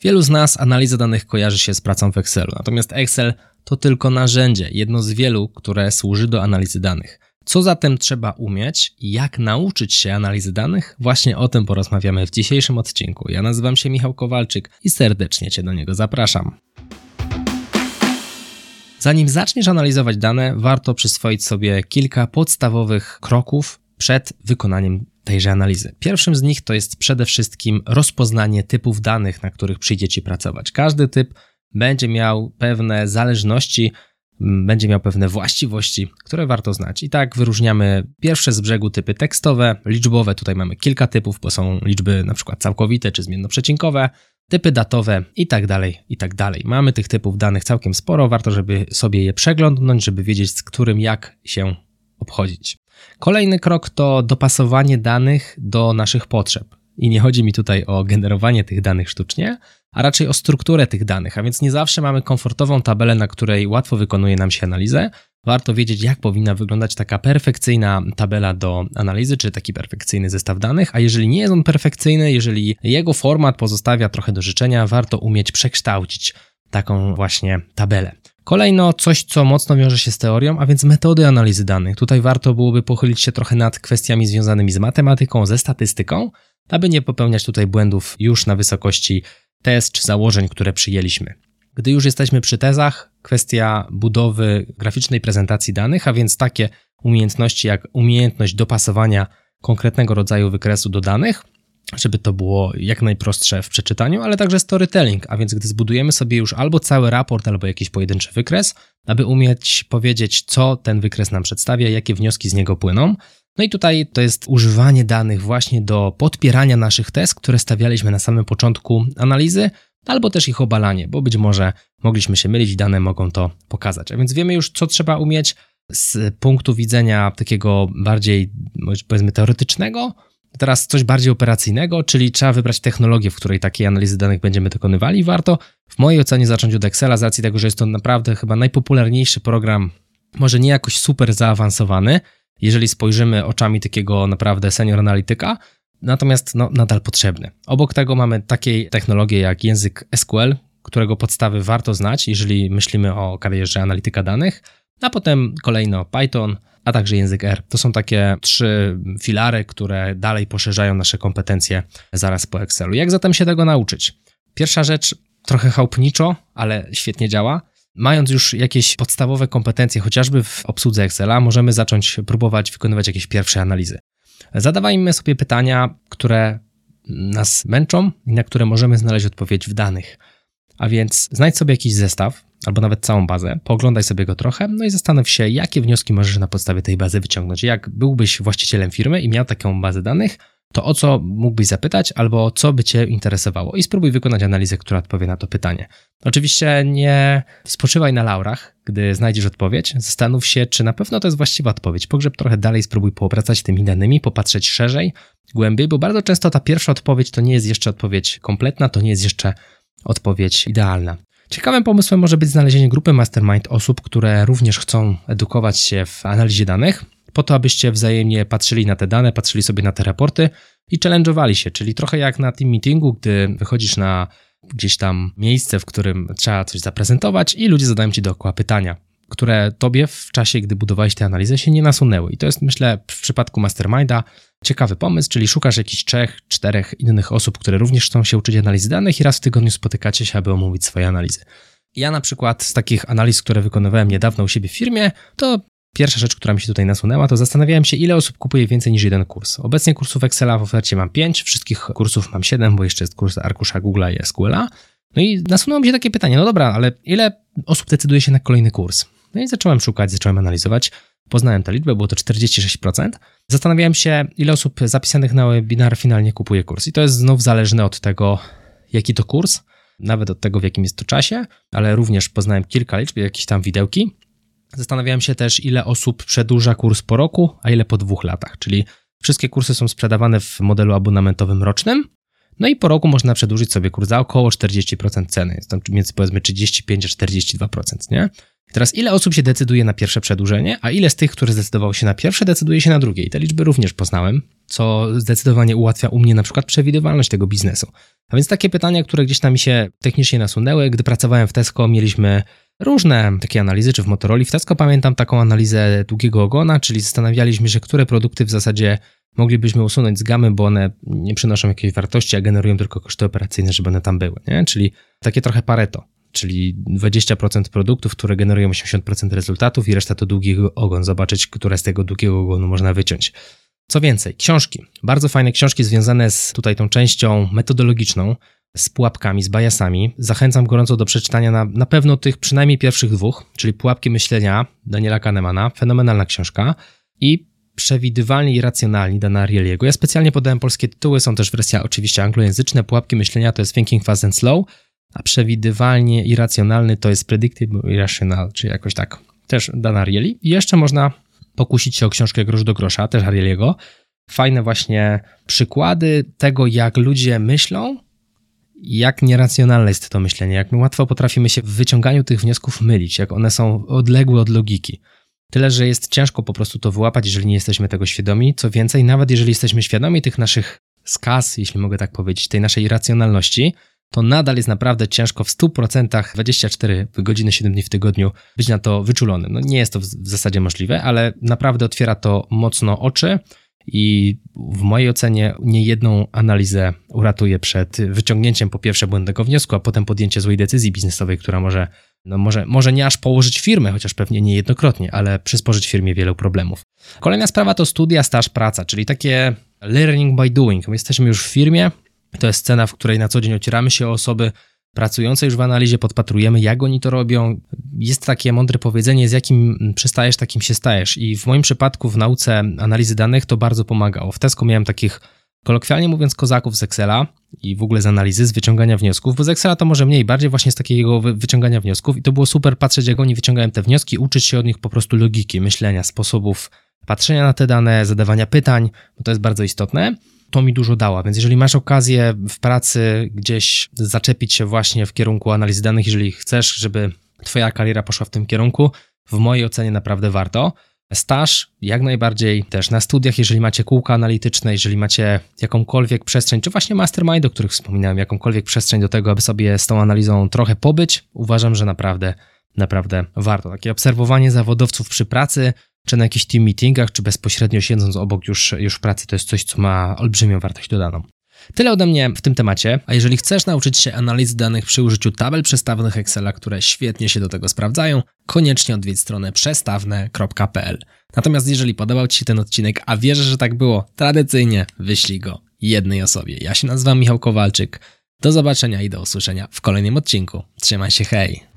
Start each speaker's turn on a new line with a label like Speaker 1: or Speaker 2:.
Speaker 1: Wielu z nas analiza danych kojarzy się z pracą w Excelu, natomiast Excel to tylko narzędzie, jedno z wielu, które służy do analizy danych. Co zatem trzeba umieć i jak nauczyć się analizy danych? Właśnie o tym porozmawiamy w dzisiejszym odcinku. Ja nazywam się Michał Kowalczyk i serdecznie Cię do niego zapraszam. Zanim zaczniesz analizować dane, warto przyswoić sobie kilka podstawowych kroków przed wykonaniem tejże analizy. Pierwszym z nich to jest przede wszystkim rozpoznanie typów danych, na których przyjdzie Ci pracować. Każdy typ będzie miał pewne zależności, będzie miał pewne właściwości, które warto znać. I tak wyróżniamy pierwsze z brzegu typy tekstowe, liczbowe, tutaj mamy kilka typów, bo są liczby na przykład całkowite czy zmiennoprzecinkowe, typy datowe i tak dalej, i tak dalej. Mamy tych typów danych całkiem sporo, warto, żeby sobie je przeglądnąć, żeby wiedzieć, z którym jak się obchodzić. Kolejny krok to dopasowanie danych do naszych potrzeb. I nie chodzi mi tutaj o generowanie tych danych sztucznie, a raczej o strukturę tych danych, a więc nie zawsze mamy komfortową tabelę, na której łatwo wykonuje nam się analizę. Warto wiedzieć, jak powinna wyglądać taka perfekcyjna tabela do analizy, czy taki perfekcyjny zestaw danych, a jeżeli nie jest on perfekcyjny, jeżeli jego format pozostawia trochę do życzenia, warto umieć przekształcić taką właśnie tabelę. Kolejno coś, co mocno wiąże się z teorią, a więc metody analizy danych. Tutaj warto byłoby pochylić się trochę nad kwestiami związanymi z matematyką, ze statystyką, aby nie popełniać tutaj błędów już na wysokości tez czy założeń, które przyjęliśmy. Gdy już jesteśmy przy tezach, kwestia budowy graficznej prezentacji danych, a więc takie umiejętności jak umiejętność dopasowania konkretnego rodzaju wykresu do danych, żeby to było jak najprostsze w przeczytaniu, ale także storytelling, a więc gdy zbudujemy sobie już albo cały raport, albo jakiś pojedynczy wykres, aby umieć powiedzieć, co ten wykres nam przedstawia, jakie wnioski z niego płyną. No i tutaj to jest używanie danych właśnie do podpierania naszych tez, które stawialiśmy na samym początku analizy, albo też ich obalanie, bo być może mogliśmy się mylić, dane mogą to pokazać. A więc wiemy już, co trzeba umieć z punktu widzenia takiego bardziej, powiedzmy, teoretycznego, Teraz coś bardziej operacyjnego, czyli trzeba wybrać technologię, w której takiej analizy danych będziemy dokonywali. Warto w mojej ocenie zacząć od Excela, z racji tego, że jest to naprawdę chyba najpopularniejszy program, może nie jakoś super zaawansowany, jeżeli spojrzymy oczami takiego naprawdę senior analityka, natomiast no, nadal potrzebny. Obok tego mamy takie technologie jak język SQL, którego podstawy warto znać, jeżeli myślimy o karierze analityka danych, a potem kolejno Python, a także język R. To są takie trzy filary, które dalej poszerzają nasze kompetencje zaraz po Excelu. Jak zatem się tego nauczyć? Pierwsza rzecz, trochę chałupniczo, ale świetnie działa. Mając już jakieś podstawowe kompetencje, chociażby w obsłudze Excela, możemy zacząć próbować wykonywać jakieś pierwsze analizy. Zadawajmy sobie pytania, które nas męczą i na które możemy znaleźć odpowiedź w danych. A więc znajdź sobie jakiś zestaw, albo nawet całą bazę, pooglądaj sobie go trochę, no i zastanów się, jakie wnioski możesz na podstawie tej bazy wyciągnąć. Jak byłbyś właścicielem firmy i miał taką bazę danych, to o co mógłbyś zapytać, albo co by Cię interesowało i spróbuj wykonać analizę, która odpowie na to pytanie. Oczywiście nie spoczywaj na laurach, gdy znajdziesz odpowiedź, zastanów się, czy na pewno to jest właściwa odpowiedź. Pogrzeb trochę dalej, spróbuj poobracać tymi danymi, popatrzeć szerzej, głębiej, bo bardzo często ta pierwsza odpowiedź to nie jest jeszcze odpowiedź kompletna, to nie jest jeszcze odpowiedź idealna. Ciekawym pomysłem może być znalezienie grupy mastermind osób, które również chcą edukować się w analizie danych, po to, abyście wzajemnie patrzyli na te dane, patrzyli sobie na te raporty i challenge'owali się, czyli trochę jak na team meetingu, gdy wychodzisz na gdzieś tam miejsce, w którym trzeba coś zaprezentować i ludzie zadają ci dookoła pytania, które tobie w czasie, gdy budowałeś tę analizę, się nie nasunęły. I to jest, myślę, w przypadku Masterminda ciekawy pomysł, czyli szukasz jakichś trzech, czterech innych osób, które również chcą się uczyć analizy danych i raz w tygodniu spotykacie się, aby omówić swoje analizy. Ja na przykład z takich analiz, które wykonywałem niedawno u siebie w firmie, to pierwsza rzecz, która mi się tutaj nasunęła, to zastanawiałem się, ile osób kupuje więcej niż jeden kurs. Obecnie kursów Excela w ofercie mam 5, wszystkich kursów mam 7, bo jeszcze jest kurs arkusza Google'a i SQL'a. No i nasunęło mi się takie pytanie, no dobra, ale ile osób decyduje się na kolejny kurs? No i zacząłem szukać, zacząłem analizować. Poznałem tę liczbę, było to 46%. Zastanawiałem się, ile osób zapisanych na webinar finalnie kupuje kurs. I to jest znów zależne od tego, jaki to kurs, nawet od tego, w jakim jest to czasie, ale również poznałem kilka liczb, jakieś tam widełki. Zastanawiałem się też, ile osób przedłuża kurs po roku, a ile po dwóch latach, czyli wszystkie kursy są sprzedawane w modelu abonamentowym rocznym. No i po roku można przedłużyć sobie kurs za około 40% ceny. Jest tam między powiedzmy 35 a 42%, nie? I teraz ile osób się decyduje na pierwsze przedłużenie, a ile z tych, które zdecydowało się na pierwsze, decyduje się na drugie? I te liczby również poznałem. co zdecydowanie ułatwia u mnie na przykład przewidywalność tego biznesu. A więc takie pytania, które gdzieś tam mi się technicznie nasunęły, gdy pracowałem w Tesco, mieliśmy różne takie analizy, czy w Motorola. W Tesco pamiętam taką analizę długiego ogona, czyli zastanawialiśmy się, które produkty w zasadzie moglibyśmy usunąć z gamy, bo one nie przynoszą jakiejś wartości, a generują tylko koszty operacyjne, żeby one tam były. Nie? Czyli takie trochę pareto, czyli 20% produktów, które generują 80% rezultatów i reszta to długi ogon. Zobaczyć, które z tego długiego ogonu można wyciąć. Co więcej, książki. Bardzo fajne książki związane z tutaj tą częścią metodologiczną, z pułapkami, z bajasami. Zachęcam gorąco do przeczytania na, na pewno tych przynajmniej pierwszych dwóch, czyli Pułapki Myślenia Daniela Kahnemana, fenomenalna książka i Przewidywalni i Racjonalni Dana Ariely'ego. Ja specjalnie podałem polskie tytuły, są też wersja oczywiście anglojęzyczne. Pułapki Myślenia to jest Thinking Fast and Slow, a Przewidywalnie i Racjonalny to jest Predictable i Rational, czy jakoś tak. Też Dana Ariely. I jeszcze można pokusić się o książkę Grosz do grosza, też Ariely'ego. Fajne właśnie przykłady tego, jak ludzie myślą, jak nieracjonalne jest to myślenie, jak łatwo potrafimy się w wyciąganiu tych wniosków mylić, jak one są odległe od logiki. Tyle, że jest ciężko po prostu to wyłapać, jeżeli nie jesteśmy tego świadomi. Co więcej, nawet jeżeli jesteśmy świadomi tych naszych skaz, jeśli mogę tak powiedzieć, tej naszej irracjonalności, to nadal jest naprawdę ciężko w 100% 24 godziny, 7 dni w tygodniu być na to wyczulonym. No nie jest to w zasadzie możliwe, ale naprawdę otwiera to mocno oczy i w mojej ocenie niejedną analizę uratuje przed wyciągnięciem po pierwsze błędnego wniosku, a potem podjęcie złej decyzji biznesowej, która może, no może, może nie aż położyć firmę, chociaż pewnie niejednokrotnie, ale przysporzyć firmie wielu problemów. Kolejna sprawa to studia, staż, praca, czyli takie learning by doing. My jesteśmy już w firmie, to jest scena, w której na co dzień ocieramy się o osoby pracujące już w analizie, podpatrujemy, jak oni to robią. Jest takie mądre powiedzenie, z jakim przystajesz, takim się stajesz. I w moim przypadku w nauce analizy danych to bardzo pomagało. W Tesco miałem takich, kolokwialnie mówiąc, kozaków z Excela i w ogóle z analizy, z wyciągania wniosków, bo z Excela to może mniej, bardziej właśnie z takiego wyciągania wniosków i to było super patrzeć, jak oni wyciągają te wnioski, uczyć się od nich po prostu logiki, myślenia, sposobów patrzenia na te dane, zadawania pytań, bo to jest bardzo istotne to mi dużo dała. Więc jeżeli masz okazję w pracy gdzieś zaczepić się właśnie w kierunku analizy danych, jeżeli chcesz, żeby Twoja kariera poszła w tym kierunku, w mojej ocenie naprawdę warto. Staż jak najbardziej też na studiach, jeżeli macie kółka analityczne, jeżeli macie jakąkolwiek przestrzeń, czy właśnie mastermind, o których wspominałem, jakąkolwiek przestrzeń do tego, aby sobie z tą analizą trochę pobyć, uważam, że naprawdę, naprawdę warto. Takie obserwowanie zawodowców przy pracy, czy na jakichś team meetingach, czy bezpośrednio siedząc obok już, już w pracy, to jest coś, co ma olbrzymią wartość dodaną. Tyle ode mnie w tym temacie, a jeżeli chcesz nauczyć się analizy danych przy użyciu tabel przestawnych Excela, które świetnie się do tego sprawdzają, koniecznie odwiedź stronę przestawne.pl. Natomiast jeżeli podobał Ci się ten odcinek, a wierzę, że tak było, tradycyjnie wyślij go jednej osobie. Ja się nazywam Michał Kowalczyk. Do zobaczenia i do usłyszenia w kolejnym odcinku. Trzymaj się, hej!